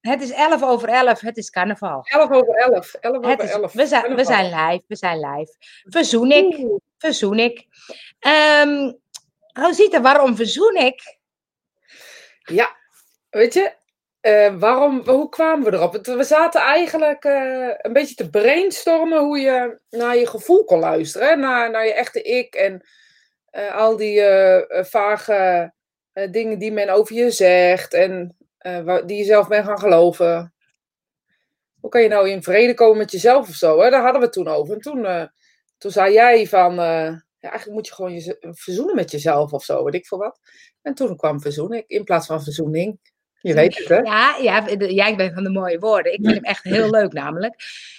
Het is 11 over 11, het is carnaval. 11 over 11, 11 Het over is, 11. we, zijn, we zijn live, we zijn live. Verzoen ik, verzoen ik. Ehm Rosita, waarom verzoen ik? Ja, weet je, eh, waarom, hoe kwamen we erop? We zaten eigenlijk eh, een beetje te brainstormen hoe je naar je gevoel kon luisteren. hè, Naar, naar je echte ik en eh, al die vage dingen die men over je zegt en eh, die je zelf bent gaan geloven. Hoe kan je nou in vrede komen met jezelf of zo? Hè? Daar hadden we het toen over. En toen, eh, toen zei jij van, eh, ja, eigenlijk moet je gewoon je verzoenen met jezelf of zo, weet ik veel wat. En toen kwam verzoening in plaats van verzoening. Je weet het, hè? Ja, ja, ik ben van de mooie woorden. Ik vind hem echt heel leuk namelijk.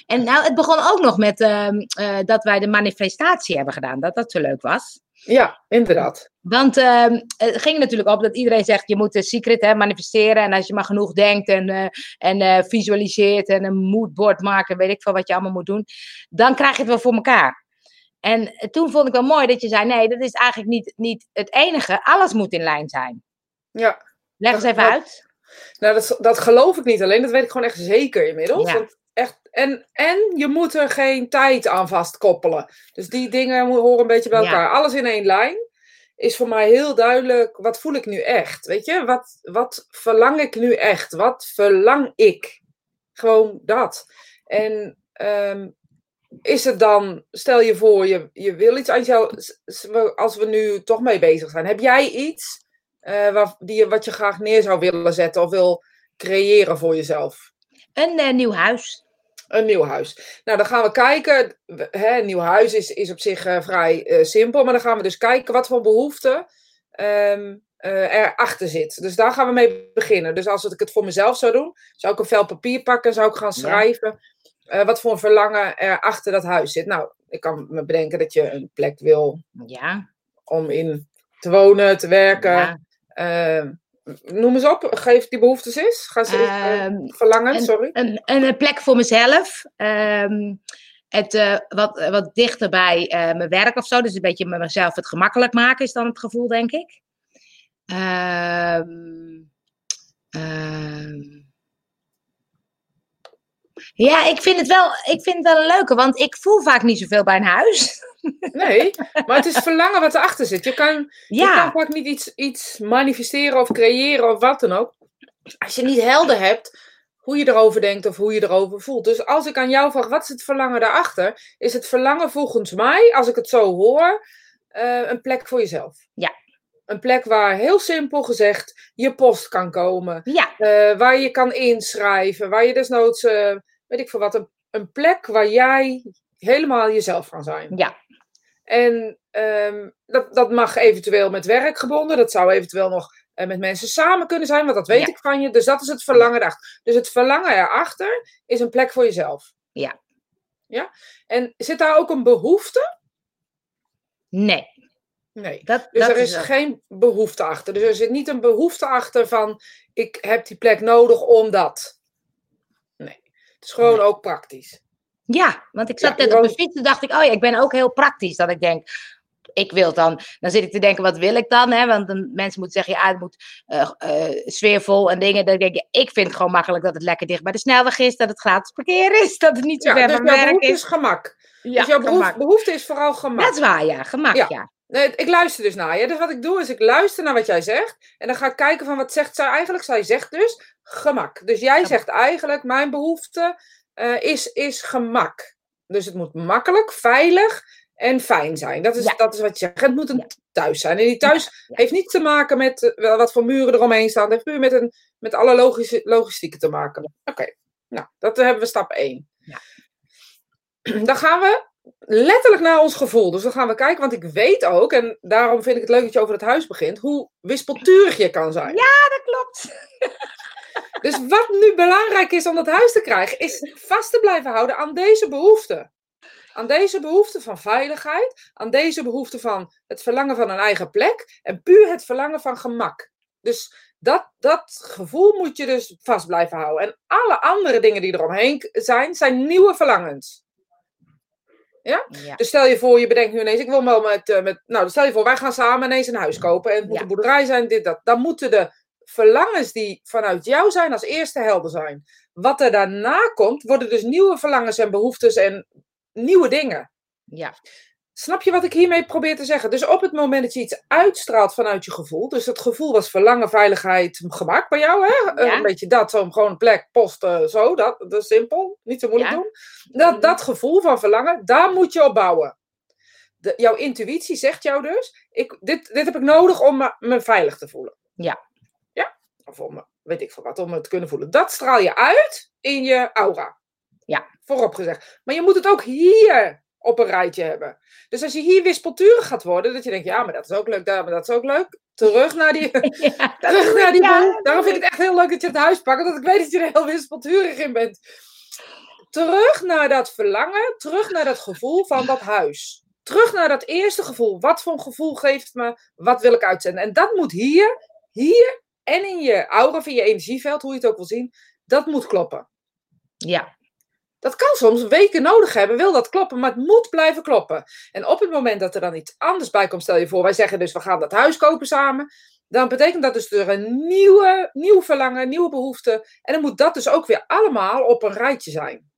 En nou, het begon ook nog met ehm, eh, dat wij de manifestatie hebben gedaan. Dat dat zo leuk was. Ja, inderdaad. Want ehm, het ging natuurlijk op dat iedereen zegt, je moet de secret hè, manifesteren. En als je maar genoeg denkt en, eh, en eh, visualiseert en een moodboard maakt en weet ik veel wat je allemaal moet doen. Dan krijg je het wel voor elkaar. En toen vond ik wel mooi dat je zei, nee, dat is eigenlijk niet, niet het enige. Alles moet in lijn zijn. Ja, Leg eens even dat- uit. nou dat, dat geloof ik niet alleen, dat weet ik gewoon echt zeker inmiddels. Ja. Want en, en je moet er geen tijd aan vastkoppelen. Dus die dingen horen een beetje bij Ja. elkaar. Alles in één lijn is voor mij heel duidelijk, wat voel ik nu echt? Weet je, wat, wat verlang ik nu echt? Wat verlang ik? Gewoon dat. En ehm, is het dan, stel je voor, je, je wil iets aan als we nu toch mee bezig zijn. Heb jij iets eh, waar, die, wat je graag neer zou willen zetten of wil creëren voor jezelf? Een eh, nieuw huis. Een nieuw huis. Nou, dan gaan we kijken. Hè, een nieuw huis is, is op zich eh, vrij eh, simpel, maar dan gaan we dus kijken wat voor behoeften ehm eh, erachter zit. Dus daar gaan we mee beginnen. Dus als ik het voor mezelf zou doen, zou ik een vel papier pakken, zou ik gaan schrijven wat voor een verlangen er achter dat huis zit. Nou, ik kan me bedenken dat je een plek wil Ja. om in te wonen, te werken. ja. Noem eens op, geef die behoeftes eens. Ga ze eh, Ehm, verlangen, en- sorry. een, een, een plek voor mezelf. Ehm, het eh, wat, wat dichter bij eh, mijn werk of zo. Dus een beetje mezelf het gemakkelijk maken is dan het gevoel, denk ik. Ehm. ja, ik vind, het wel, ik vind het wel een leuke, want ik voel vaak niet zoveel bij een huis. Nee, maar het is verlangen wat erachter zit. Je kan, je kan Ja, vaak niet iets, iets manifesteren of creëren of wat dan ook. Als je niet helder hebt hoe je erover denkt of hoe je erover voelt. Dus als ik aan jou vraag, wat is het verlangen daarachter? Is het verlangen volgens mij, als ik het zo hoor, eh, een plek voor jezelf? Ja. Een plek waar heel simpel gezegd je post kan komen. ja, eh, waar je kan inschrijven, waar je desnoods, eh, weet ik veel wat, een, een plek waar jij helemaal jezelf kan zijn. ja, En ehm, dat, dat mag eventueel met werk gebonden, dat zou eventueel nog eh, met mensen samen kunnen zijn, want dat weet Ja. ik van je. Dus dat is het verlangen erachter. Dus het verlangen erachter is een plek voor jezelf. Ja. Ja? En zit daar ook een behoefte? nee. Nee. Dat, Dus dat er is geen behoefte achter. Dus er zit niet een behoefte achter van ik heb die plek nodig omdat. Nee. Het is gewoon Nee. ook praktisch. Ja, want ik zat Ja, net je op woont- fiets en dacht ik, oh ja, ik ben ook heel praktisch. Dat ik denk, ik wil dan, dan zit ik te denken, wat wil ik dan? Hè? Want dan, mensen moeten zeggen, ja, het moet eh, sfeervol en dingen. Dan denk ik, ik vind het gewoon makkelijk dat het lekker dicht bij de snelweg is, dat het gratis parkeren is, dat het niet zo Ja, ver dus van werk behoefte is. is gemak. Ja, dus jouw behoefte, is vooral gemak. Dat is waar, ja, gemak, Ja. ja. Nee, ik luister dus naar je. Dus wat ik doe is ik luister naar wat jij zegt. En dan ga ik kijken van wat zegt zij eigenlijk. Zij zegt dus gemak. Dus jij Gemak. zegt eigenlijk mijn behoefte eh, is, is gemak. Dus het moet makkelijk, veilig en fijn zijn. Dat is, Ja. dat is wat je zegt. Het moet een Ja. thuis zijn. En die thuis ja. heeft niets te maken met eh, wel wat voor muren eromheen staan. Het heeft puur met, een, met alle logische, logistieke te maken. Oké, nou, dat hebben we stap 1. Ja. Dan gaan we letterlijk naar ons gevoel. Dus dan gaan we kijken, want ik weet ook, en daarom vind ik het leuk dat je over het huis begint, hoe wispelturig je kan zijn. Dat klopt. Dus wat nu belangrijk is om dat huis te krijgen, is vast te blijven houden aan deze behoefte. Aan deze behoefte van veiligheid, aan deze behoefte van het verlangen van een eigen plek en puur het verlangen van gemak. Dus dat, dat gevoel moet je dus vast blijven houden. En alle andere dingen die eromheen zijn, zijn nieuwe verlangens. Ja, Dus stel je voor, je bedenkt nu ineens, ik wil wel met, eh, met nou, stel je voor, wij gaan samen ineens een huis kopen en het moet Ja. een boerderij zijn, dit, dat. Dan moeten de verlangens die vanuit jou zijn als eerste helder zijn. Wat er daarna komt, worden dus nieuwe verlangens en behoeftes en nieuwe dingen. Ja. Snap je wat ik hiermee probeer te zeggen? Dus op het moment dat je iets uitstraalt vanuit je gevoel, dus dat gevoel was verlangen, veiligheid, gemak bij jou, hè? Ja. Een beetje dat, zo gewoon plek, post, eh, zo, dat, dat is simpel, niet zo moeilijk Ja. doen. Dat, dat gevoel van verlangen, daar moet je op bouwen. De, jouw intuïtie zegt jou dus, ik, dit, dit heb ik nodig om me, me veilig te voelen. Ja. Of om, weet ik veel wat, om me te kunnen voelen. Dat straal je uit in je aura. Ja. Voorop gezegd. Maar je moet het ook hier op een rijtje hebben. Dus als je hier wispelturig gaat worden, dat je denkt, ja, maar dat is ook leuk, daar, maar dat is ook leuk. Terug naar die, Ja, terug naar die ja. Daarom vind ik het echt heel leuk dat je het huis pakt, omdat ik weet dat je er heel wispelturig in bent. Terug naar dat verlangen, terug naar dat gevoel van dat huis. Terug naar dat eerste gevoel. Wat voor een gevoel geeft me, wat wil ik uitzenden? En dat moet hier, hier en in je aura, of in je energieveld, hoe je het ook wil zien, dat moet kloppen. ja, Dat kan soms weken nodig hebben, wil dat kloppen, maar het moet blijven kloppen. En op het moment dat er dan iets anders bij komt, stel je voor, wij zeggen dus we gaan dat huis kopen samen, dan betekent dat dus er een nieuwe, nieuw verlangen, nieuwe behoefte. En dan moet dat dus ook weer allemaal op een rijtje zijn.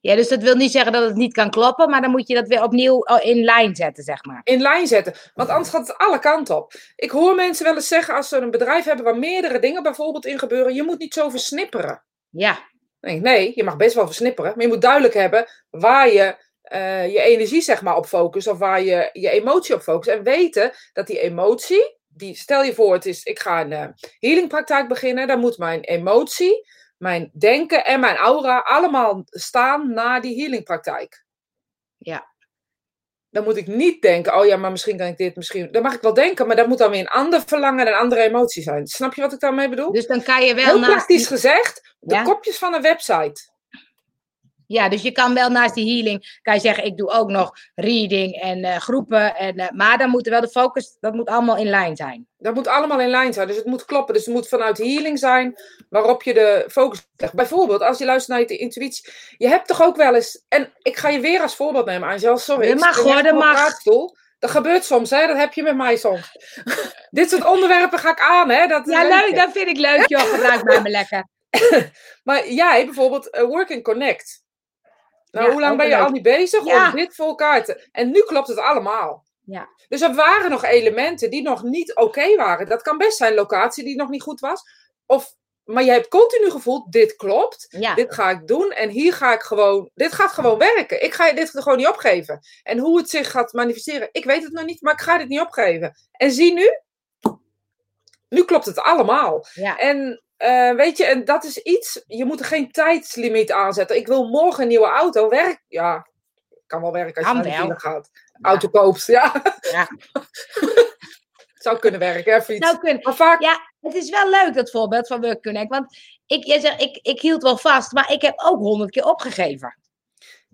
Ja, dus dat wil niet zeggen dat het niet kan kloppen, maar dan moet je dat weer opnieuw oh, in lijn zetten, zeg maar. In lijn zetten, want anders gaat het alle kanten op. Ik hoor mensen wel eens zeggen, als ze een bedrijf hebben waar meerdere dingen bijvoorbeeld in gebeuren, je moet niet zo versnipperen. Ja, ik, nee, je mag best wel versnipperen, maar je moet duidelijk hebben waar je eh, je energie zeg maar op focust of waar je je emotie op focust. En weten dat die emotie, die, stel je voor, het is, ik ga een eh, healingpraktijk beginnen, dan moet mijn emotie, mijn denken en mijn aura allemaal staan na die healingpraktijk. Ja. Dan moet ik niet denken, oh ja, maar misschien kan ik dit, misschien. Dan mag ik wel denken, maar dat moet dan weer een ander verlangen en een andere emotie zijn. Snap je wat ik daarmee bedoel? dus dan kan je wel Heel naast praktisch gezegd, de Ja. kopjes van een website. Ja, dus je kan wel naast die healing, kan je zeggen, ik doe ook nog reading en eh, groepen, en, eh, maar dan moet er wel de focus, dat moet allemaal in lijn zijn. Dat moet allemaal in lijn zijn. Dus het moet kloppen. Dus het moet vanuit healing zijn waarop je de focus legt. Bijvoorbeeld, als je luistert naar je intuïtie. Je hebt toch ook wel eens. En ik ga je weer als voorbeeld nemen, Angel. Sorry. Dat mag, hoor, dat mag. praatstoel. Dat gebeurt soms, hè? Dat heb je met mij soms. Dit soort onderwerpen ga ik aan, hè? Dat, Ja, leuk, dat vind ik leuk, joh, gebruik mij maar lekker. Maar jij bijvoorbeeld, eh, Work and Connect. Nou, Ja, hoe lang ben je leuk. al niet bezig Ja. om dit voor elkaar te... En nu klopt het allemaal. Ja. Dus er waren nog elementen die nog niet oké waren. Dat kan best zijn locatie die nog niet goed was. Of, maar je hebt continu gevoeld, dit klopt. Ja, Dit ga ik doen en hier ga ik gewoon... Dit gaat gewoon werken. Ik ga dit gewoon niet opgeven. En hoe het zich gaat manifesteren, ik weet het nog niet, maar ik ga dit niet opgeven. En zie nu, nu klopt het allemaal. ja, En eh, weet je, en dat is iets, je moet er geen tijdslimiet aan zetten. Ik wil morgen een nieuwe auto. Werk, ja, kan wel werken als je naar de gaat. Auto koopt, ja. Ja. Zou kunnen werken, hè, fiets. nou kun, maar vaak, ja, het is wel leuk dat voorbeeld van Work Connect, want ik, jij zegt, ik, ik hield wel vast, maar ik heb ook honderd keer opgegeven.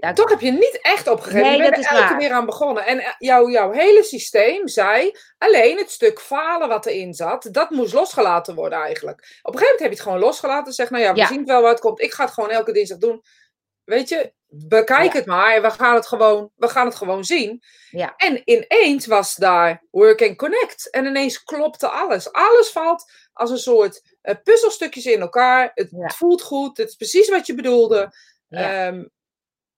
Ja, toch heb je niet echt opgegeven. Nee, je bent er elke waar. keer aan begonnen. En eh, jouw, jouw hele systeem zei, alleen het stuk falen wat erin zat, dat moest losgelaten worden eigenlijk. Op een gegeven moment heb je het gewoon losgelaten. Zeg, nou ja, we Ja. zien wel wat het komt. Ik ga het gewoon elke dinsdag doen. Weet je, bekijk Ja. het maar we gaan het gewoon, we gaan het gewoon zien. Ja. En ineens was daar Work and Connect. En ineens klopte alles. Alles valt als een soort eh, puzzelstukjes in elkaar. Het Ja. voelt goed. Het is precies wat je bedoelde. Ja.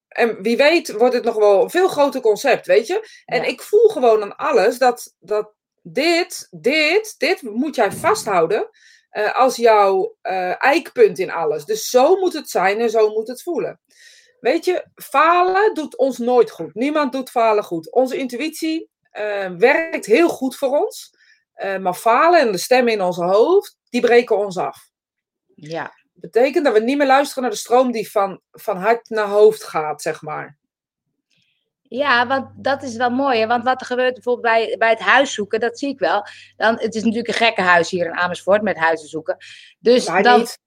En wie weet wordt het nog wel een veel groter concept, weet je? En Ja. ik voel gewoon aan alles dat, dat dit, dit, dit moet jij vasthouden eh, als jouw eh, eikpunt in alles. Dus zo moet het zijn en zo moet het voelen. Weet je, falen doet ons nooit goed. Niemand doet falen goed. Onze intuïtie eh, werkt heel goed voor ons. Maar falen en de stemmen in ons hoofd, die breken ons af ja. Betekent dat we niet meer luisteren naar de stroom die van, van hart naar hoofd gaat, zeg maar. Ja, want dat is wel mooi. Hè? Want wat er gebeurt bijvoorbeeld bij, bij het huis zoeken, dat zie ik wel. Dan, het is natuurlijk een gekke huis hier in Amersfoort met huizen zoeken. Dus Maar dan, niet.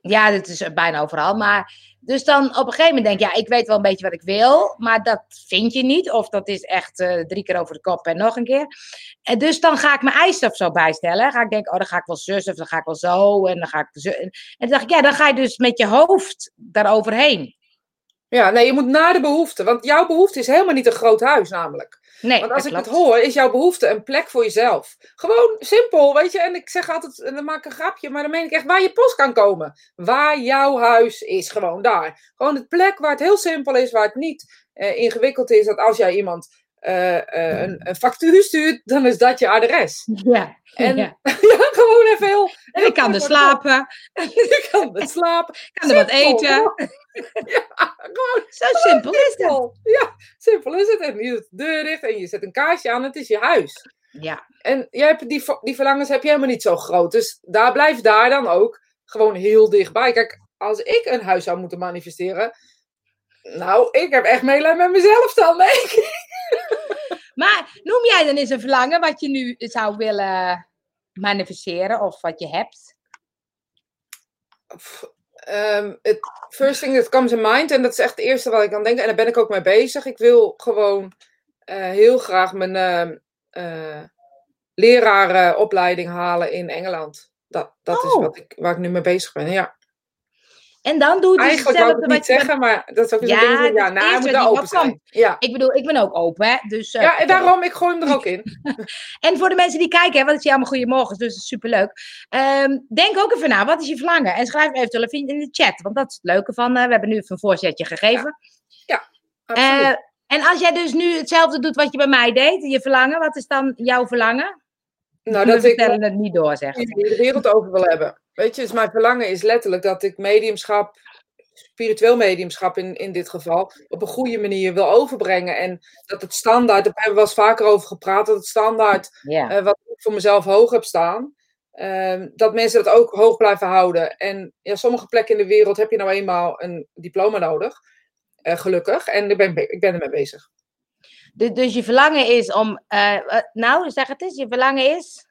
Ja, dit is bijna overal. Maar dus dan op een gegeven moment denk je, ja, ik weet wel een beetje wat ik wil, maar dat vind je niet. Of dat is echt eh, drie keer over de kop en nog een keer. En dus dan ga ik mijn eisen of zo bijstellen. Ga ik denken, oh, dan ga ik wel zus of dan ga ik wel zo en dan ga ik zo. En, toen dacht ik, ja, dan ga je dus met je hoofd daaroverheen. Ja, nee, je moet naar de behoefte. Want jouw behoefte is helemaal niet een groot huis, namelijk. Nee, Want als ik het hoor, is jouw behoefte een plek voor jezelf. Gewoon simpel, weet je. En ik zeg altijd, en dan maak ik een grapje, maar dan meen ik echt waar je post kan komen. Waar jouw huis is, gewoon daar. Gewoon het plek waar het heel simpel is, waar het niet eh, ingewikkeld is. Dat als jij iemand eh, eh, een, een factuur stuurt, dan is dat je adres. Ja. En ja. ja, gewoon even heel... En ik kan er slapen, Je kan er slapen. ik kan er wat eten. Ja, gewoon Zo simpel is het. Ja, simpel is het. En je doet de deur dicht en je zet een kaarsje aan, het is je huis. Ja, En jij hebt die, die verlangens heb je helemaal niet zo groot. Dus daar blijf daar dan ook gewoon heel dichtbij. Kijk, als ik een huis zou moeten manifesteren. Nou, ik heb echt meelijn met mezelf dan. Nee. Maar noem jij dan eens een verlangen wat je nu zou willen manifesteren of wat je hebt? Ehm, het first thing that comes in mind. En dat is echt het eerste wat ik aan denk. En daar ben ik ook mee bezig. Ik wil gewoon eh, heel graag mijn eh, lerarenopleiding halen in Engeland. Dat, dat is Oh. wat ik, waar ik nu mee bezig ben. Ja. En dan doe je dus Eigenlijk wou ik het niet zeggen, maar dat is ook Ja, ding. Ja, is nou, hij moet die open zijn. Ja. Ik bedoel, ik ben ook open, hè. Dus, eh, ja, en daarom, ik gooi hem er ook in. En voor de mensen die kijken, hè, want ik zie allemaal goeiemorgens, dus dat is superleuk. Ehm, denk ook even na, wat is je verlangen? En schrijf eventueel even in de chat, want dat is het leuke van, eh, we hebben nu even een voorzetje gegeven. Absoluut. Eh, en als jij dus nu hetzelfde doet wat je bij mij deed, je verlangen, wat is dan jouw verlangen? Nou, dat ik het niet door, zeg. de wereld over wil hebben. Weet je, dus mijn verlangen is letterlijk dat ik mediumschap, spiritueel mediumschap in, in dit geval, op een goede manier wil overbrengen. En dat het standaard, daar hebben we wel eens vaker over gepraat, dat het standaard eh, wat ik voor mezelf hoog heb staan, ehm, dat mensen dat ook hoog blijven houden. En ja, sommige plekken in de wereld heb je nou eenmaal een diploma nodig, eh, gelukkig. En ik ben, ik ben ermee bezig. Dus, dus je verlangen is om, eh, eh, nou zeg het eens, je verlangen is?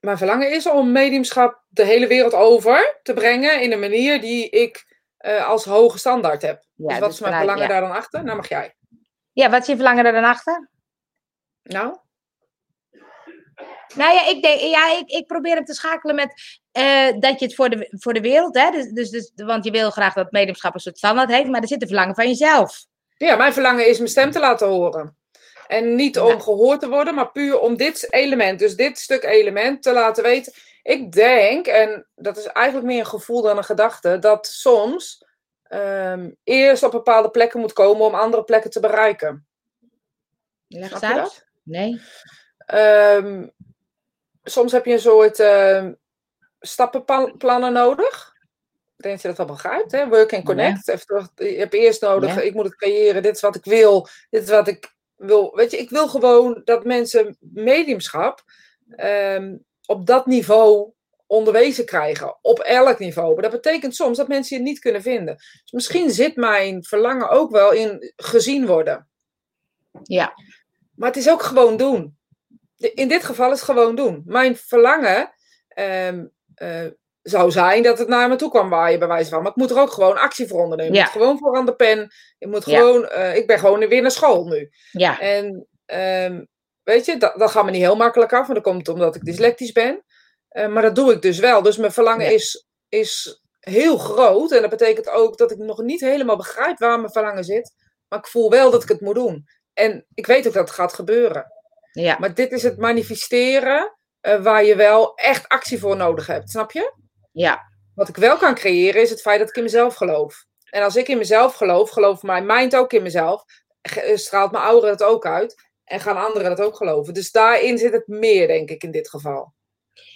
Mijn verlangen is om mediumschap de hele wereld over te brengen in een manier die ik eh, als hoge standaard heb. Ja, dus wat dus is mijn verlangen ja. daar dan achter? Nou mag jij. Ja, wat is je verlangen er dan achter? Nou? Nou ja, ik, denk, ja, ik, ik probeer hem te schakelen met dat je het voor de, voor de wereld, hè, dus, dus, dus, want je wil graag dat mediumschap een soort standaard heeft, maar er zit een verlangen van jezelf. Ja, mijn verlangen is mijn stem te laten horen. En niet om Ja. gehoord te worden, maar puur om dit element, dus dit stuk element te laten weten. Ik denk, en dat is eigenlijk meer een gevoel dan een gedachte, dat soms ehm, eerst op bepaalde plekken moet komen om andere plekken te bereiken. Leg uit. dat? Nee. Ehm, soms heb je een soort ehm, stappenplannen nodig. Denk dat je dat wel begrijpt, hè? Work and connect. Even je hebt eerst nodig, Ja. ik moet het creëren, dit is wat ik wil, dit is wat ik wil. Weet je, ik wil gewoon dat mensen mediumschap ehm, op dat niveau onderwezen krijgen. Op elk niveau. Maar dat betekent soms dat mensen je niet kunnen vinden. Dus misschien zit mijn verlangen ook wel in gezien worden. Ja. Maar het is ook gewoon doen. In dit geval is het gewoon doen. Mijn verlangen ehm, eh, zou zijn dat het naar me toe kwam waaien, bij wijze van. Maar ik moet er ook gewoon actie voor ondernemen. Ja. Ik moet gewoon voor aan de pen. Ik, moet gewoon, eh, ik ben gewoon weer naar school nu. Ja. En ehm, weet je, dat, dat gaat me niet heel makkelijk af. Want dat komt omdat ik dyslectisch ben. Eh, maar dat doe ik dus wel. Dus mijn verlangen Ja. is, is heel groot. En dat betekent ook dat ik nog niet helemaal begrijp waar mijn verlangen zit. Maar ik voel wel dat ik het moet doen. En ik weet ook dat het gaat gebeuren. Ja. Maar dit is het manifesteren eh, waar je wel echt actie voor nodig hebt. Snap je? Ja. Wat ik wel kan creëren is het feit dat ik in mezelf geloof. En als ik in mezelf geloof, gelooft mijn mind ook in mezelf. Eh, Straalt mijn aura het ook uit. En gaan anderen dat ook geloven. Dus daarin zit het meer, denk ik, in dit geval.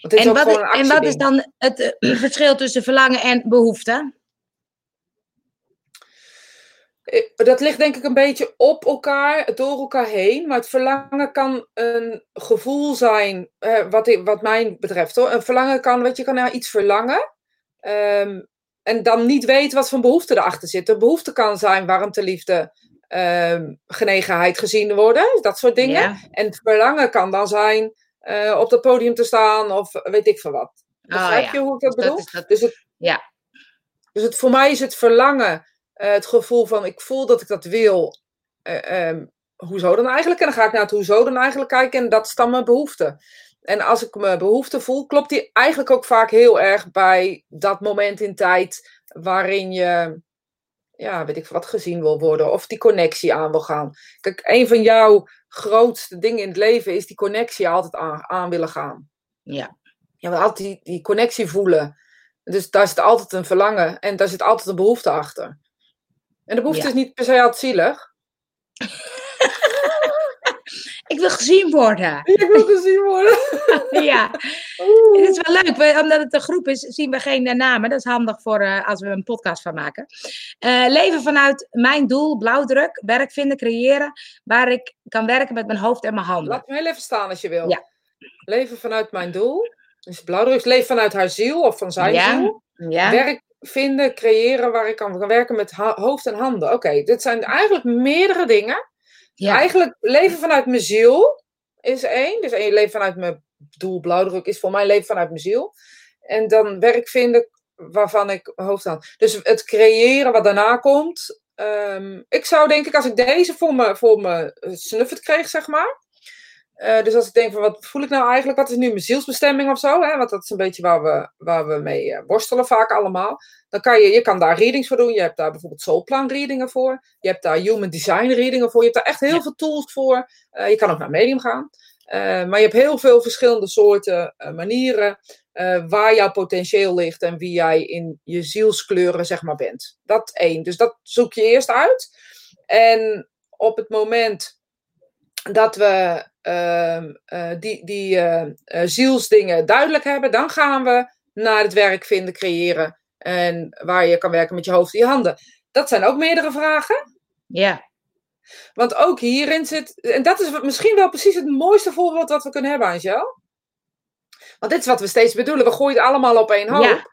Want dit is En ook wat, en wat is dan het eh, verschil tussen verlangen en behoefte? Eh, Dat ligt denk ik een beetje op elkaar, door elkaar heen. Maar het verlangen kan een gevoel zijn, eh, wat, ik, wat mij betreft hoor. Een verlangen kan, weet je, kan naar iets verlangen. ehm, en dan niet weten wat voor behoefte erachter zit. De behoefte kan zijn warmte, liefde, ehm, genegenheid gezien worden. Dat soort dingen. Ja. En het verlangen kan dan zijn eh, op dat podium te staan of weet ik veel wat. Begrijp ja. je hoe ik dat Dus bedoel? dat is dat- Dus, het, Ja. dus het, voor mij is het verlangen het gevoel van ik voel dat ik dat wil. Eh, ehm, hoezo dan eigenlijk? En dan ga ik naar het hoezo dan eigenlijk kijken en dat is dan mijn behoefte. En als ik mijn behoefte voel, klopt die eigenlijk ook vaak heel erg bij dat moment in tijd waarin je ja, weet ik wat, gezien wil worden. Of die connectie aan wil gaan. Kijk, een van jouw grootste dingen in het leven is die connectie altijd aan, aan willen gaan. Ja. Je wil altijd die, die connectie voelen. Dus daar zit altijd een verlangen en daar zit altijd een behoefte achter. En de behoefte Ja. is niet per se altijd zielig. Ik wil gezien worden. Ik wil gezien worden. ja. Oeh. Het is wel leuk, omdat het een groep is, zien we geen eh, namen. Dat is handig voor eh, als we een podcast van maken. Eh, leven vanuit mijn doel, blauwdruk, werk vinden, creëren, waar ik kan werken met mijn hoofd en mijn handen. Laat me heel even staan als je wil. Ja. Leven vanuit mijn doel. Dus blauwdruk. Leef vanuit haar ziel of van zijn Ja. ziel. Ja, Werk vinden, creëren waar ik kan, kan werken met hoofd en handen. Oké, dit zijn eigenlijk meerdere dingen. ja. Eigenlijk leven vanuit mijn ziel is één. Dus één leven vanuit mijn doel, blauwdruk is voor mij leven vanuit mijn ziel. En dan werk vinden waarvan ik hoofd aan. Dus het creëren wat daarna komt. Ehm, ik zou denk ik, als ik deze voor me, voor me eh, snuffert kreeg, zeg maar. Eh, dus als ik denk van wat voel ik nou eigenlijk, wat is nu mijn zielsbestemming of zo, hè? want dat is een beetje waar we, waar we mee eh, worstelen vaak allemaal. Dan kan je, je kan daar readings voor doen. Je hebt daar bijvoorbeeld soulplan readingen voor. Je hebt daar human design readingen voor. Je hebt daar echt heel veel tools voor. Eh, je kan ook naar medium gaan. Maar je hebt heel veel verschillende soorten manieren waar jouw potentieel ligt en wie jij in je zielskleuren zeg maar bent. Dat één. Dus dat zoek je eerst uit. En op het moment dat we ehm, eh, die, die eh, eh, zielsdingen duidelijk hebben, dan gaan we naar het werk vinden, creëren. En waar je kan werken met je hoofd en je handen. Dat zijn ook meerdere vragen. ja. Want ook hierin zit. En dat is misschien wel precies het mooiste voorbeeld wat we kunnen hebben, Angel. Want dit is wat we steeds bedoelen. We gooien het allemaal op één hoop. Ja.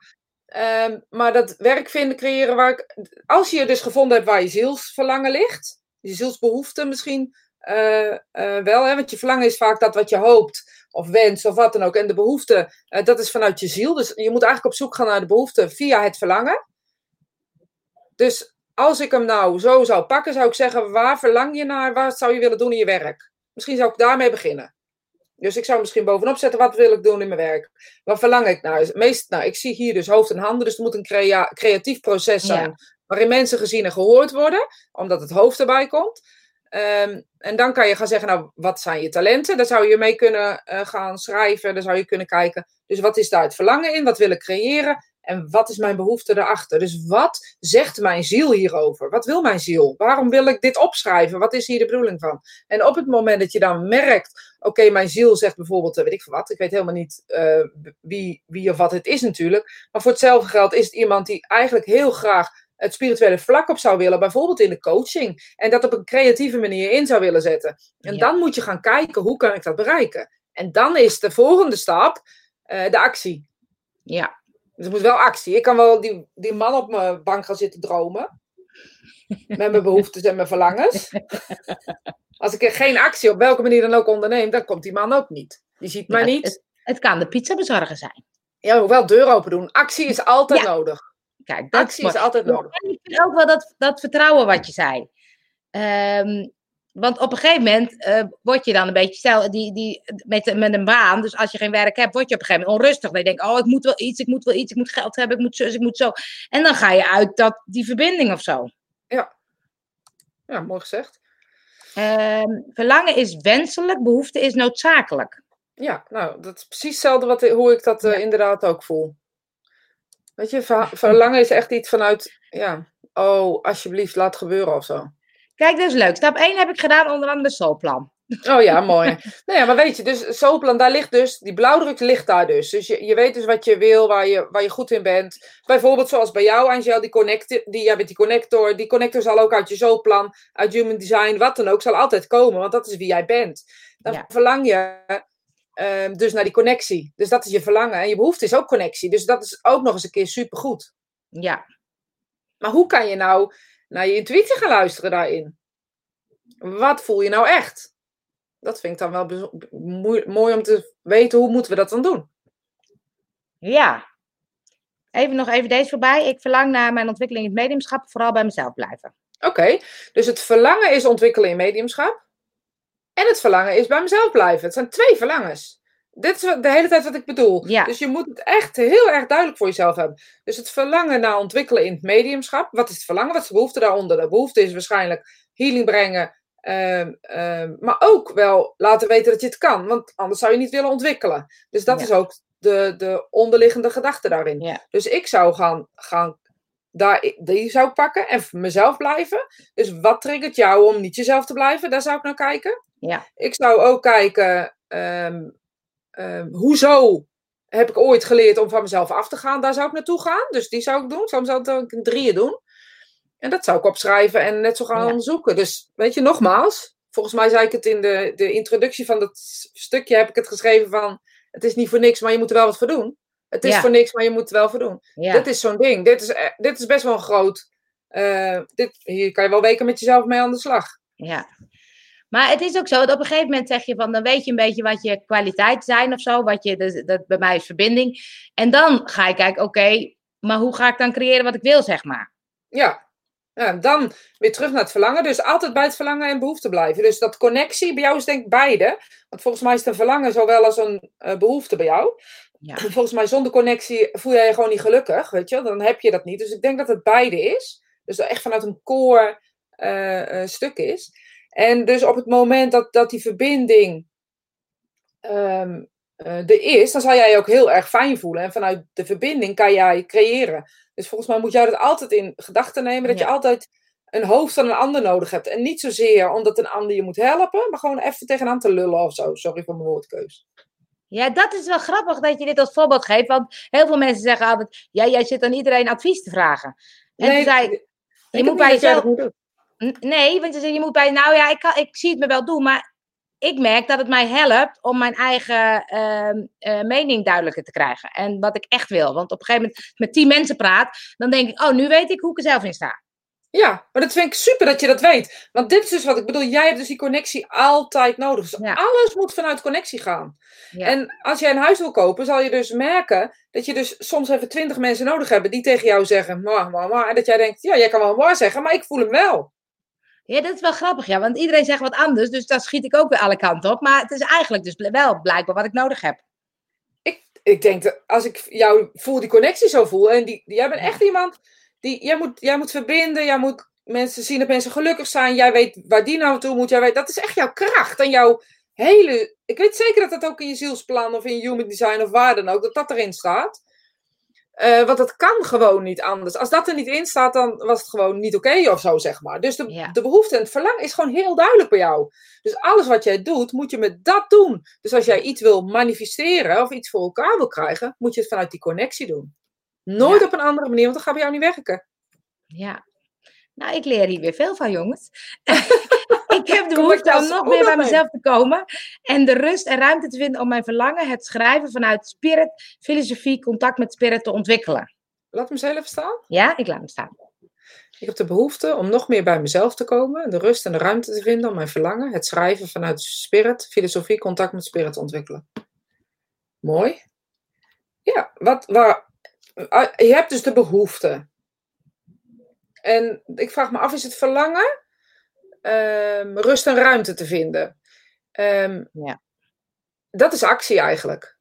Ehm, maar dat werk vinden, creëren. Waar ik, als je dus gevonden hebt waar je zielsverlangen ligt. Je zielsbehoefte misschien eh, eh, wel. Hè? Want je verlangen is vaak dat wat je hoopt. Of wenst of wat dan ook. En de behoefte, eh, dat is vanuit je ziel. Dus je moet eigenlijk op zoek gaan naar de behoefte via het verlangen. Dus als ik hem nou zo zou pakken, zou ik zeggen: waar verlang je naar? Wat zou je willen doen in je werk? Misschien zou ik daarmee beginnen. Dus ik zou misschien bovenop zetten: wat wil ik doen in mijn werk? Wat verlang ik naar? Meest, nou, ik zie hier dus hoofd en handen, dus het moet een crea- creatief proces Ja. zijn. Waarin mensen gezien en gehoord worden, omdat het hoofd erbij komt. Ehm, en dan kan je gaan zeggen: Nou, wat zijn je talenten? Daar zou je mee kunnen eh, gaan schrijven. Daar zou je kunnen kijken. Dus wat is daar het verlangen in? Wat wil ik creëren? En wat is mijn behoefte daarachter? Dus wat zegt mijn ziel hierover? Wat wil mijn ziel? Waarom wil ik dit opschrijven? Wat is hier de bedoeling van? En op het moment dat je dan merkt, oké, mijn ziel zegt bijvoorbeeld, eh, weet ik veel wat, ik weet helemaal niet eh, wie, wie of wat het is natuurlijk. Maar voor hetzelfde geld is het iemand die eigenlijk heel graag het spirituele vlak op zou willen, bijvoorbeeld in de coaching. En dat op een creatieve manier in zou willen zetten. En Ja. dan moet je gaan kijken, hoe kan ik dat bereiken? En dan is de volgende stap eh, de actie. ja. Dus er moet wel actie. Ik kan wel die, die man op mijn bank gaan zitten dromen. Met mijn behoeftes en mijn verlangens. Als ik er geen actie op welke manier dan ook onderneem, dan komt die man ook niet. Die ziet mij Ja, niet. Het, het kan de pizzabezorger zijn. Ja, hoewel deur open doen. Actie is altijd Ja. nodig. Kijk, dat Actie is altijd nodig. En ik vind ook wel dat, dat vertrouwen wat je zei. Ehm, want op een gegeven moment eh, word je dan een beetje stel, die, die, met, met een baan. Dus als je geen werk hebt, word je op een gegeven moment onrustig. Dan denk je, oh, ik moet wel iets, ik moet wel iets, ik moet geld hebben, ik moet zus, ik moet zo. En dan ga je uit dat, die verbinding of zo. Ja, mooi gezegd. Ehm, verlangen is wenselijk, behoefte is noodzakelijk. Ja, nou, dat is precies hetzelfde wat, hoe ik dat eh, inderdaad ook voel. Weet je, ver- verlangen is echt iets vanuit, ja, oh, alsjeblieft, laat gebeuren of zo. Kijk, dat is leuk. Stap 1 heb ik gedaan, onder andere de soulplan. Oh ja, mooi. nou ja, maar weet je, dus Sooplan, daar ligt dus, die blauwdruk ligt daar dus. Dus je, je weet dus wat je wil, waar je, waar je goed in bent. Bijvoorbeeld zoals bij jou, Angel, die, connect, die, jij bent die connector. Die connector zal ook uit je Sooplan, uit Human Design, wat dan ook, zal altijd komen. Want dat is wie jij bent. Dan Ja. verlang je ehm, dus naar die connectie. Dus dat is je verlangen. En je behoefte is ook connectie. Dus dat is ook nog eens een keer supergoed. Ja, Maar hoe kan je nou naar je intuïtie gaan luisteren daarin? Wat voel je nou echt? Dat vind ik dan wel mooi om te weten, hoe moeten we dat dan doen? ja. Even nog even deze voorbij. Ik verlang naar mijn ontwikkeling in het mediumschap, vooral bij mezelf blijven. Oké, dus het verlangen is ontwikkelen in mediumschap. En het verlangen is bij mezelf blijven. Het zijn twee verlangens. dit is de hele tijd wat ik bedoel. Ja. Dus je moet het echt heel erg duidelijk voor jezelf hebben. Dus het verlangen naar ontwikkelen in het mediumschap. Wat is het verlangen? Wat is de behoefte daaronder? De behoefte is waarschijnlijk healing brengen. ehm, ehm, maar ook wel laten weten dat je het kan. Want anders zou je niet willen ontwikkelen. Dus dat Ja. is ook de, de onderliggende gedachte daarin. Ja. Dus ik zou gaan, gaan daar, die zou pakken en mezelf blijven. Dus wat triggert jou om niet jezelf te blijven? Daar zou ik naar kijken. Ja. Ik zou ook kijken, ehm, ehm, hoezo heb ik ooit geleerd om van mezelf af te gaan? Daar zou ik naartoe gaan. Dus die zou ik doen. Ik zou mezelf in drieën doen. En dat zou ik opschrijven en net zo gaan Ja. onderzoeken. Dus weet je, nogmaals. Volgens mij zei ik het in de, de introductie van dat stukje, heb ik het geschreven van... Het is niet voor niks, maar je moet er wel wat voor doen. Het is Ja. voor niks, maar je moet er wel voor doen. Ja. Dit is zo'n ding. Dit is, eh, dit is best wel een groot. eh, dit, hier kan je wel weken met jezelf mee aan de slag. Ja. Maar het is ook zo dat op een gegeven moment zeg je van, dan weet je een beetje wat je kwaliteiten zijn of zo. Wat je, dus, dat bij mij is verbinding. En dan ga je kijken, oké, maar hoe ga ik dan creëren wat ik wil, zeg maar. Ja. ja. Dan weer terug naar het verlangen. Dus altijd bij het verlangen en behoefte blijven. Dus dat connectie, bij jou is denk ik beide. Want volgens mij is het een verlangen zowel als een eh, behoefte bij jou. Ja. Volgens mij zonder connectie voel jij je gewoon niet gelukkig, weet je. Dan heb je dat niet. Dus ik denk dat het beide is. Dus dat echt vanuit een core eh, eh, stuk is. En dus op het moment dat, dat die verbinding ehm, eh, er is, dan zal jij je ook heel erg fijn voelen. En vanuit de verbinding kan jij creëren. Dus volgens mij moet jij dat altijd in gedachten nemen. Dat Ja. je altijd een hoofd van een ander nodig hebt. En niet zozeer omdat een ander je moet helpen, maar gewoon even tegenaan te lullen of zo. Sorry voor mijn woordkeus. Ja, dat is wel grappig dat je dit als voorbeeld geeft. Want heel veel mensen zeggen altijd, ja, jij zit aan iedereen advies te vragen. En toen zei ik, je moet bij jezelf... Nee, want je moet bij, nou ja, ik, kan, ik zie het me wel doen, maar ik merk dat het mij helpt om mijn eigen ehm, eh, mening duidelijker te krijgen. En wat ik echt wil. Want op een gegeven moment met tien mensen praat, dan denk ik, oh, nu weet ik hoe ik er zelf in sta. Ja, maar dat vind ik super dat je dat weet. Want dit is dus wat ik bedoel. Jij hebt dus die connectie altijd nodig. Dus Ja. alles moet vanuit connectie gaan. Ja. En als jij een huis wil kopen, zal je dus merken dat je dus soms even twintig mensen nodig hebt die tegen jou zeggen, maar, maar, maar. En dat jij denkt, ja, jij kan wel maar zeggen, maar ik voel hem wel. Ja, dat is wel grappig, ja. Want iedereen zegt wat anders, dus daar schiet ik ook weer alle kanten op. Maar het is eigenlijk dus wel blijkbaar wat ik nodig heb. Ik, ik denk dat als ik jou voel, die connectie zo voel, en die, jij bent echt iemand die, jij moet, jij moet verbinden, jij moet mensen zien dat mensen gelukkig zijn, jij weet waar die nou toe moet, jij weet, dat is echt jouw kracht en jouw hele, ik weet zeker dat dat ook in je zielsplan of in human design of waar dan ook, dat dat erin staat. Eh, want dat kan gewoon niet anders. Als dat er niet in staat, dan was het gewoon niet oké of zo, zeg maar. Dus de, Ja. de behoefte en het verlangen is gewoon heel duidelijk bij jou. Dus alles wat jij doet, moet je met dat doen. Dus als jij iets wil manifesteren of iets voor elkaar wil krijgen, moet je het vanuit die connectie doen. Nooit Ja. op een andere manier, want dat gaat bij jou niet werken. Ja. Nou, ik leer hier weer veel van, jongens. ik heb de behoefte om nog meer bij mezelf te komen. En de rust en ruimte te vinden om mijn verlangen, het schrijven vanuit spirit, filosofie, contact met spirit te ontwikkelen. Laat me eens even staan. Ja, ik laat hem staan. Ik heb de behoefte om nog meer bij mezelf te komen, de rust en de ruimte te vinden om mijn verlangen, het schrijven vanuit spirit, filosofie, contact met spirit te ontwikkelen. Mooi. Ja, wat, waar, ah, je hebt dus de behoefte. En ik vraag me af, is het verlangen ehm, rust en ruimte te vinden? Ehm, Ja. Dat is actie eigenlijk.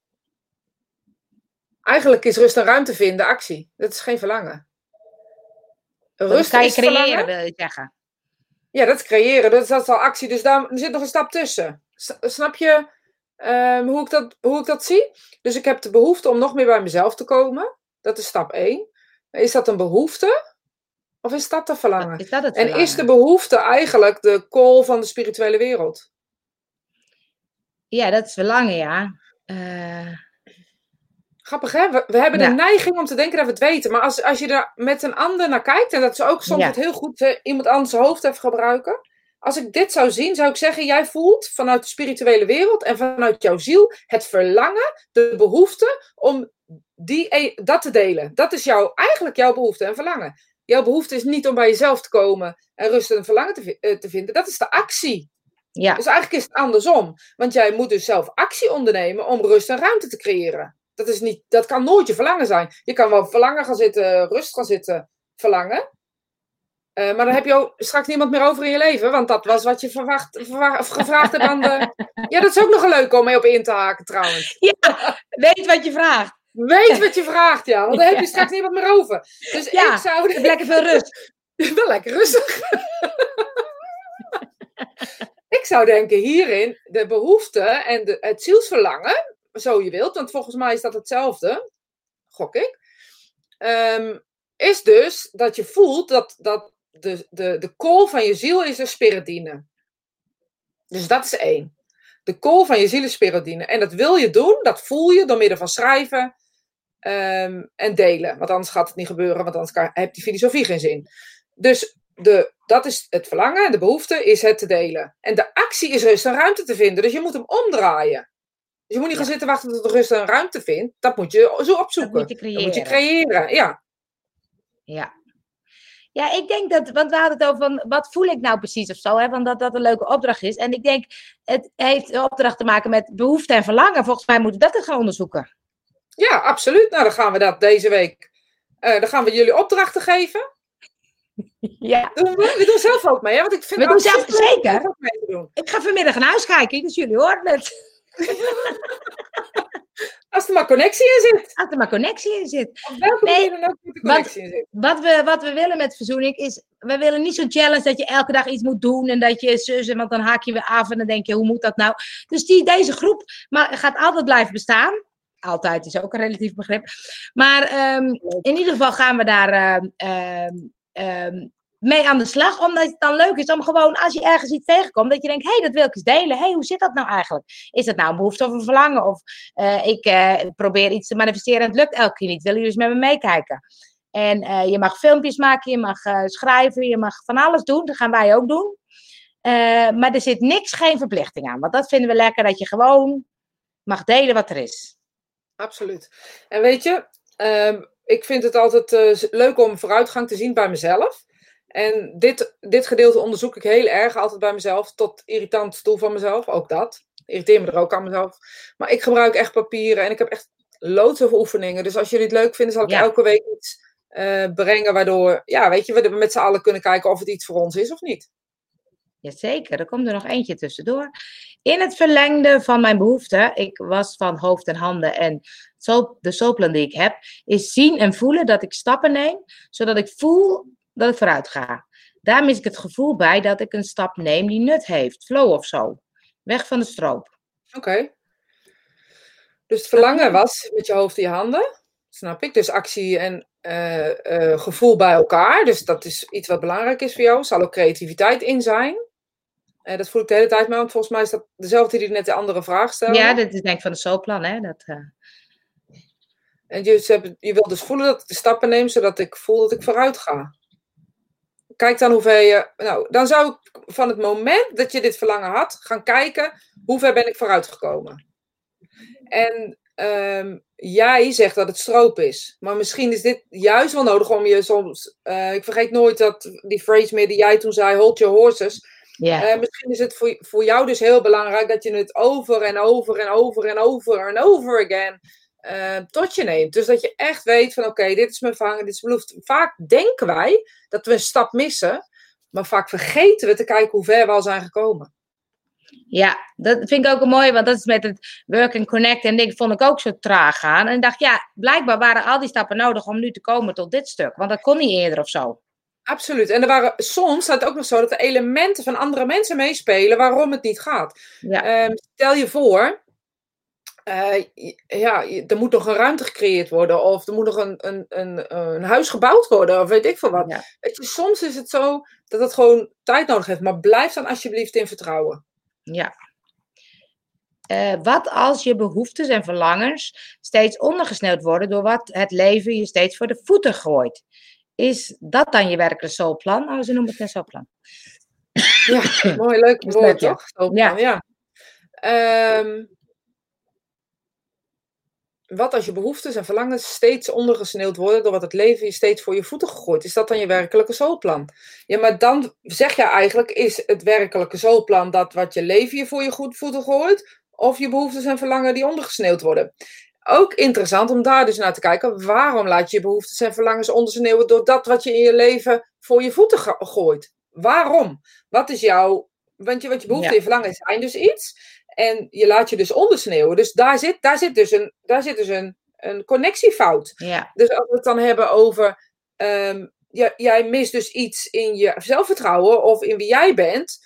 Eigenlijk is rust en ruimte vinden actie. Dat is geen verlangen. Dat kan je is creëren, wil je zeggen. Ja, dat is creëren. Dat is, dat is al actie. Dus daar er zit nog een stap tussen. S- snap je ehm, hoe, ik dat, hoe ik dat zie? Dus ik heb de behoefte om nog meer bij mezelf te komen. Dat is stap 1. Is dat een behoefte? Of is dat een verlangen? Is dat het En verlangen? is de behoefte eigenlijk de call van de spirituele wereld? Ja, dat is verlangen, ja. Eh, Grappig hè? We, we hebben Ja. de neiging om te denken dat we het weten. Maar als, als je er met een ander naar kijkt, en dat is ook soms Ja. het heel goed hè, iemand anders hoofd even gebruiken. Als ik dit zou zien, zou ik zeggen: jij voelt vanuit de spirituele wereld en vanuit jouw ziel het verlangen, de behoefte om die, e- dat te delen. Dat is jouw, eigenlijk jouw behoefte en verlangen. Jouw behoefte is niet om bij jezelf te komen en rust en verlangen te, eh, te vinden. Dat is de actie. ja, Dus eigenlijk is het andersom. Want jij moet dus zelf actie ondernemen om rust en ruimte te creëren. Dat, is niet, dat kan nooit je verlangen zijn. Je kan wel verlangen gaan zitten, rust gaan zitten, verlangen. Eh, maar dan heb je ook straks niemand meer over in je leven, want dat was wat je verwacht, verwacht, gevraagd hebt aan de... Ja, dat is ook nog een leuk om mee op in te haken trouwens. Ja, weet wat je vraagt. Weet wat je vraagt, ja, want dan heb je straks niemand meer over. Dus Ja, ik zou... lekker veel rust. Wel lekker rustig. ik zou denken hierin de behoefte en de, het zielsverlangen, zo je wilt, want volgens mij is dat hetzelfde, gok ik, ehm, is dus dat je voelt dat, dat de, de, de kool van je ziel is de spiritine. Dus dat is één. De kool van je ziel is spiritine. En dat wil je doen, dat voel je door middel van schrijven ehm, en delen. Want anders gaat het niet gebeuren, want anders kan, heeft die filosofie geen zin. Dus de, dat is het verlangen en de behoefte is het te delen. En de actie is rust en ruimte te vinden. Dus je moet hem omdraaien. Dus je moet niet gaan zitten wachten tot de rust en ruimte vindt. Dat moet je zo opzoeken. Dat moet je Dat moet je creëren. Ja, Ja. Ja, ik denk dat, want we hadden het over van, wat voel ik nou precies of zo, hè, want dat dat een leuke opdracht is. En ik denk, het heeft een opdracht te maken met behoefte en verlangen. Volgens mij moeten we dat gaan onderzoeken. Ja, absoluut. Nou, dan gaan we dat deze week. eh, dan gaan we jullie opdrachten geven. Ja. Doen we, we doen zelf ook mee, hè? Want ik vind We doen zelf zeker. ook mee te doen. Ik ga vanmiddag naar huis kijken, dus jullie horen het. Als er maar connectie in zit. Als er maar connectie in zit. Op welke Nee, manier dan ook moet er connectie in zit. Wat we, wat we willen met verzoening is, we willen niet zo'n challenge dat je elke dag iets moet doen en dat je zus, want dan haak je weer af en dan denk je, hoe moet dat nou? Dus die, deze groep maar, gaat altijd blijven bestaan. Altijd is ook een relatief begrip. Maar ehm, in ieder geval gaan we daar ehm, ehm, mee aan de slag. Omdat het dan leuk is om gewoon, als je ergens iets tegenkomt, dat je denkt, hé, hey, dat wil ik eens delen. Hé, hey, hoe zit dat nou eigenlijk? Is dat nou een behoefte of een verlangen? Of eh, ik eh, probeer iets te manifesteren en het lukt elke keer niet. Willen jullie eens met me meekijken? En eh, je mag filmpjes maken, je mag schrijven, je mag van alles doen. Dat gaan wij ook doen. Maar er zit niks, geen verplichting aan. Want dat vinden we lekker, dat je gewoon mag delen wat er is. Absoluut. En weet je, ehm, ik vind het altijd eh, leuk om vooruitgang te zien bij mezelf. En dit, dit gedeelte onderzoek ik heel erg altijd bij mezelf, tot irritant toe van mezelf, ook dat. Irriteer me er ook aan mezelf. Maar ik gebruik echt papieren en ik heb echt loods of oefeningen. Dus als jullie het leuk vinden, zal ik Ja. elke week iets eh, brengen, waardoor, ja, weet je, we met z'n allen kunnen kijken of het iets voor ons is of niet. Jazeker, er komt er nog eentje tussendoor. In het verlengde van mijn behoefte, ik was van hoofd en handen en de soulplan die ik heb, is zien en voelen dat ik stappen neem, zodat ik voel dat ik vooruit ga. Daar mis ik het gevoel bij dat ik een stap neem die nut heeft, flow of zo. Weg van de stroop. Oké. Dus het verlangen was met je hoofd in je handen. Snap ik. Dus actie en eh, eh, gevoel bij elkaar. Dus dat is iets wat belangrijk is voor jou. Zal ook creativiteit in zijn. Eh, dat voel ik de hele tijd mee. Want volgens mij is dat dezelfde die net de andere vraag stelde. Ja, dat is denk ik van de soulplan, hè. Dat, eh, En je, ze hebben- je wil dus voelen dat ik de stappen neem. Zodat ik voel dat ik vooruit ga. Kijk dan hoe ver je... Nou, dan zou ik van het moment dat je dit verlangen had... gaan kijken hoe ver ben ik vooruit gekomen. En ehm, jij zegt dat het stroop is. Maar misschien is dit juist wel nodig om je soms. eh, ik vergeet nooit dat die phrase meer die jij toen zei: hold your horses. Eh, misschien is het voor, voor jou dus heel belangrijk dat je het over en over en over en over en over again. eh, tot je neemt. Dus dat je echt weet van oké, dit is mijn vangen, dit is mijn belofte. Vaak denken wij dat we een stap missen, maar vaak vergeten we te kijken hoe ver we al zijn gekomen. Ja, dat vind ik ook een mooie, want dat is met het work and connect en ding vond ik ook zo traag gaan. En ik dacht, ja, blijkbaar waren al die stappen nodig om nu te komen tot dit stuk, want dat kon niet eerder of zo. Absoluut. En er waren soms staat het ook nog zo dat er elementen van andere mensen meespelen waarom het niet gaat. Ja, Ehm, stel je voor, eh, ja, er moet nog een ruimte gecreëerd worden, of er moet nog een, een, een, een huis gebouwd worden, of weet ik veel wat. ja. Weet je, soms is het zo dat het gewoon tijd nodig heeft, maar blijf dan alsjeblieft in vertrouwen. ja. Eh, wat als je behoeftes en verlangens steeds ondergesneeuwd worden door wat het leven je steeds voor de voeten gooit? Is dat dan je werkelijke soulplan? Oh, ze noemen het een soulplan. Ja, mooi, leuk woord, leuk, toch? Ja. ja. Ehm, wat als je behoeftes en verlangens steeds ondergesneeuwd worden door wat het leven je steeds voor je voeten gegooid? Is dat dan je werkelijke zoolplan? Ja, maar dan zeg je eigenlijk, is het werkelijke zoolplan dat wat je leven je voor je goed voeten gooit? Of je behoeftes en verlangen die ondergesneeuwd worden? Ook interessant om daar dus naar te kijken. Waarom laat je je behoeftes en verlangens ondersneeuwen door dat wat je in je leven voor je voeten gooit? Waarom? Wat is jouw. Want je, wat je behoeften en verlangen zijn dus iets. En je laat je dus ondersneeuwen. Dus daar zit, daar zit dus een, daar zit dus een, een connectiefout. Ja. Dus als we het dan hebben over. ehm, ja, jij mist dus iets in je zelfvertrouwen of in wie jij bent.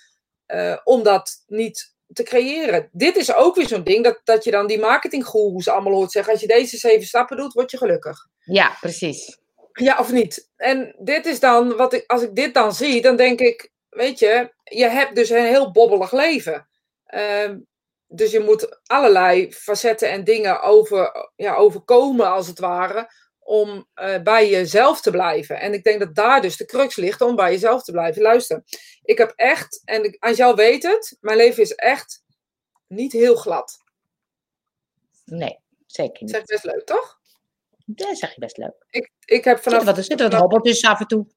eh, om dat niet te creëren. Dit is ook weer zo'n ding dat, dat je dan die marketinggoeroes allemaal hoort zeggen. Als je deze zeven stappen doet, word je gelukkig. ja, precies. Ja of niet? En dit is dan, wat ik, als ik dit dan zie, dan denk ik, weet je, je hebt dus een heel bobbelig leven. Ehm, dus je moet allerlei facetten en dingen over, ja, overkomen, als het ware, om eh, bij jezelf te blijven. En ik denk dat daar dus de crux ligt om bij jezelf te blijven. Luister, ik heb echt, en ik- Angel weet het, mijn leven is echt niet heel glad. Nee, zeker Dat niet. is echt best leuk, toch? Dat zeg je best leuk. Ik, ik heb Zit vanaf wat, er zitten wat hobbeltjes af en toe.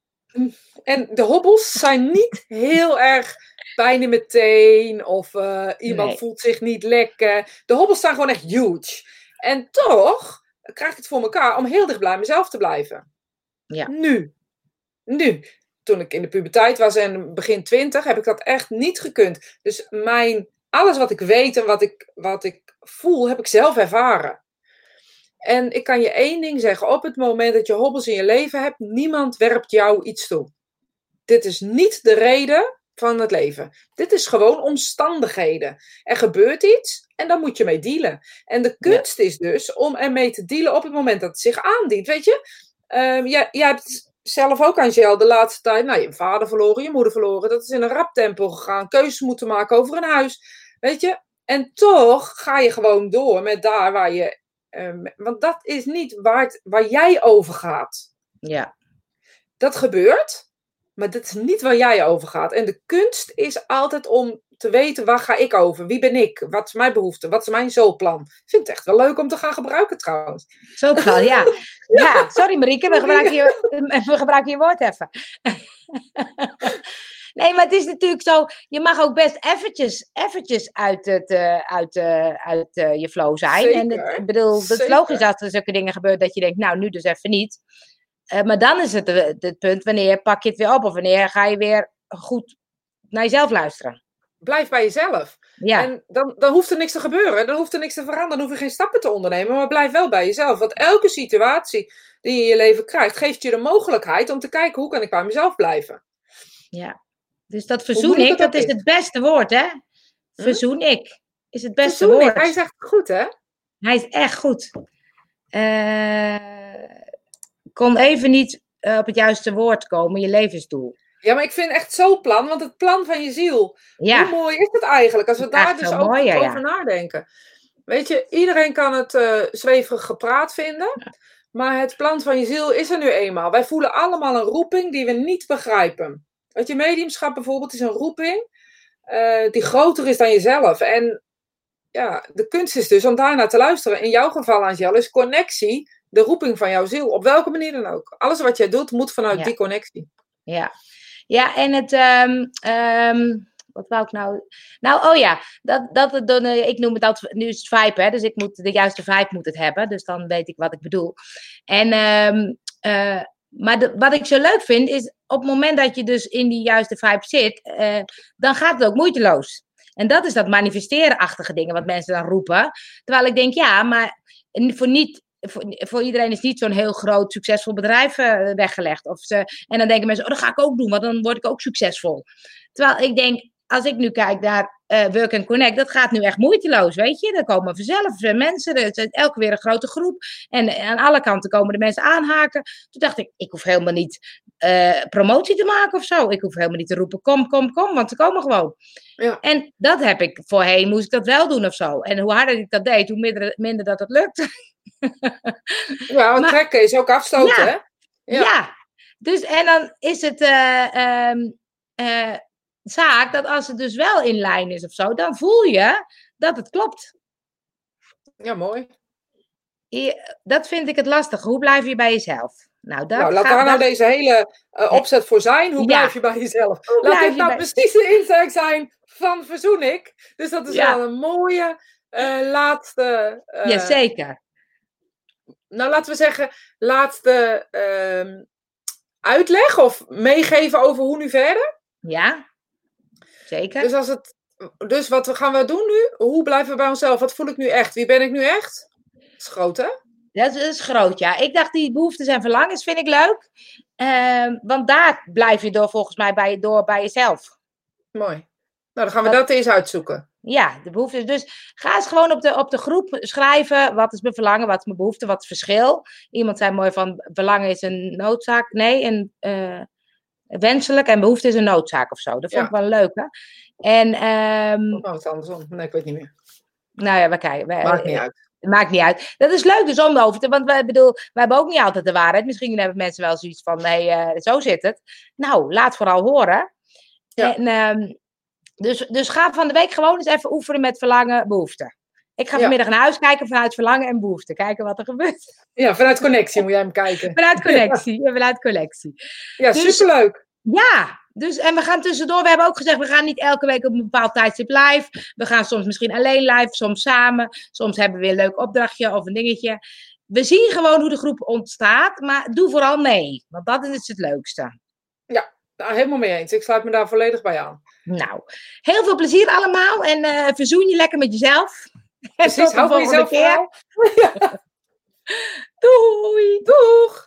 En de hobbels zijn niet heel erg pijn in mijn teen of eh, iemand Nee. voelt zich niet lekker. De hobbels zijn gewoon echt huge. En toch krijg ik het voor elkaar om heel dicht bij mezelf te blijven. Ja. Nu. Nu. Toen ik in de puberteit was en begin twintig, heb ik dat echt niet gekund. Dus mijn, alles wat ik weet en wat ik, wat ik voel, heb ik zelf ervaren. En ik kan je één ding zeggen. Op het moment dat je hobbels in je leven hebt, niemand werpt jou iets toe. Dit is niet de reden van het leven. Dit is gewoon omstandigheden. Er gebeurt iets en daar moet je mee dealen. En de kunst is dus om ermee te dealen op het moment dat het zich aandient. Weet je, Ehm, jij, jij hebt zelf ook, Angel, de laatste tijd nou, je vader verloren, je moeder verloren. Dat is in een rap tempo gegaan. Keuzes moeten maken over een huis. Weet je, en toch ga je gewoon door met daar waar je. ehm, want dat is niet waar, het, waar jij over gaat Ja, dat gebeurt, maar dat is niet waar jij over gaat. En de kunst is altijd om te weten waar ga ik over, wie ben ik, wat is mijn behoefte, wat is mijn zoolplan. Ik vind het echt wel leuk om te gaan gebruiken trouwens. zo plan, ja. Ja, sorry Marieke, we gebruiken je, we gebruiken je woord even. Nee, maar het is natuurlijk zo, je mag ook best eventjes, eventjes uit, het, eh, uit, eh, uit eh, je flow zijn. En het, ik bedoel, het is logisch als er zulke dingen gebeuren dat je denkt, nou, nu dus even niet. Eh, maar dan is het eh, het punt, wanneer pak je het weer op? Of wanneer ga je weer goed naar jezelf luisteren? Blijf bij jezelf. Ja, En dan, dan hoeft er niks te gebeuren, dan hoeft er niks te veranderen, dan hoef je geen stappen te ondernemen, maar blijf wel bij jezelf. Want elke situatie die je in je leven krijgt, geeft je de mogelijkheid om te kijken hoe kan ik bij mezelf blijven. ja. Dus dat verzoen ik, dat is is. het beste woord, hè? Verzoen ik is het beste Verzoening, woord. Hij zegt het goed, hè? Hij is echt goed. Eh, kon even niet eh, op het juiste woord komen, je levensdoel. Ja, maar ik vind echt zo'n plan, want het plan van je ziel, Ja, Hoe mooi is het eigenlijk als we daar dus zo ook mooi, ja. over nadenken? Weet je, iedereen kan het eh zweverig gepraat vinden, maar het plan van je ziel is er nu eenmaal. Wij voelen allemaal een roeping die we niet begrijpen. Weet je, mediumschap bijvoorbeeld is een roeping eh, die groter is dan jezelf. En ja, de kunst is dus om daarnaar te luisteren. In jouw geval, Angel, is connectie de roeping van jouw ziel. Op welke manier dan ook. Alles wat jij doet, moet vanuit Ja. die connectie. ja. Ja, en het. ehm, ehm, wat wou ik nou? Nou, oh ja, dat, dat, het dan, eh, ik noem het altijd. Nu is het vibe, hè? Dus ik moet de juiste vibe moet het hebben. Dus dan weet ik wat ik bedoel. En. ehm, eh, maar de- wat ik zo leuk vind, is op het moment dat je dus in die juiste vibe zit, eh, dan gaat het ook moeiteloos. En dat is dat manifesteren-achtige dingen wat mensen dan roepen. Terwijl ik denk, ja, maar voor, niet, voor, voor iedereen is niet zo'n heel groot, succesvol bedrijf eh, weggelegd. Of ze, en dan denken mensen, oh, dat ga ik ook doen, want dan word ik ook succesvol. Terwijl ik denk, als ik nu kijk naar eh, Work and Connect, dat gaat nu echt moeiteloos, weet je. Er komen vanzelf eh, mensen, er is elke weer een grote groep. En aan alle kanten komen de mensen aanhaken. Toen dacht ik, ik hoef helemaal niet promotie te maken of zo. Ik hoef helemaal niet te roepen, kom, kom, kom, want ze komen gewoon. Ja. En dat heb ik voorheen, moest ik dat wel doen of zo. En hoe harder ik dat deed, hoe minder, minder dat het lukt. Ja, Maar- trekken is ook afstoten, Ja. hè? Ja. Ja. Dus en dan is het eh, ehm, eh, zaak dat als het dus wel in lijn is of zo, dan voel je dat het klopt. Ja, mooi. Je- dat vind ik het lastig. Hoe blijf je bij jezelf? Nou, dat nou, laat daar nou dat- deze hele eh, opzet voor zijn. Hoe Ja. blijf je bij jezelf? Hoe Laat dit nou bij- precies de insteek zijn van Verzoen ik. Dus dat is Ja. wel een mooie laatste... eh, Ja, zeker. Nou laten we zeggen, laatste ehm, uitleg of meegeven over hoe nu verder? Ja, zeker. Dus, als het, dus wat gaan we doen nu? Hoe blijven we bij onszelf? Wat voel ik nu echt? Wie ben ik nu echt? Dat is groot, hè? Dat is, groot, ja. Ik dacht, die behoeftes en verlangens vind ik leuk. Ehm, want daar blijf je door volgens mij bij, door bij jezelf. Mooi. Nou, dan gaan we dat, eens uitzoeken. Ja, de behoeftes. Dus ga eens gewoon op de, op de groep schrijven. Wat is mijn verlangen? Wat is mijn behoefte? Wat is het verschil? Iemand zei mooi van, verlangen is een noodzaak. Nee, een uh, wenselijk en behoefte is een noodzaak of zo. Dat vond ik wel leuk, hè? En, um, oh, het andersom. Nee, ik weet niet meer. Nou ja, we kijken. Maakt niet uit. Maakt niet uit. Dat is leuk dus om over te... Want we, bedoel, wij hebben ook niet altijd de waarheid. Misschien hebben mensen wel zoiets van... Nee, uh, zo zit het. Nou, laat vooral horen. Ja. En, um, dus, dus ga van de week gewoon eens even oefenen met verlangen, behoefte. Ik ga vanmiddag naar huis kijken vanuit verlangen en behoefte. Kijken wat er gebeurt. Ja, vanuit connectie moet jij hem kijken. Vanuit connectie. Ja. Vanuit collectie. Ja, dus, superleuk. Ja, dus, en we gaan tussendoor, we hebben ook gezegd, we gaan niet elke week op een bepaald tijdstip live. We gaan soms misschien alleen live, soms samen. Soms hebben we weer een leuk opdrachtje of een dingetje. We zien gewoon hoe de groep ontstaat, maar doe vooral mee. Want dat is het leukste. Nou, helemaal mee eens. Ik sluit me daar volledig bij aan. Nou, heel veel plezier allemaal en uh, verzoen je lekker met jezelf. Precies, hou jezelf keer. Doei! Doeg!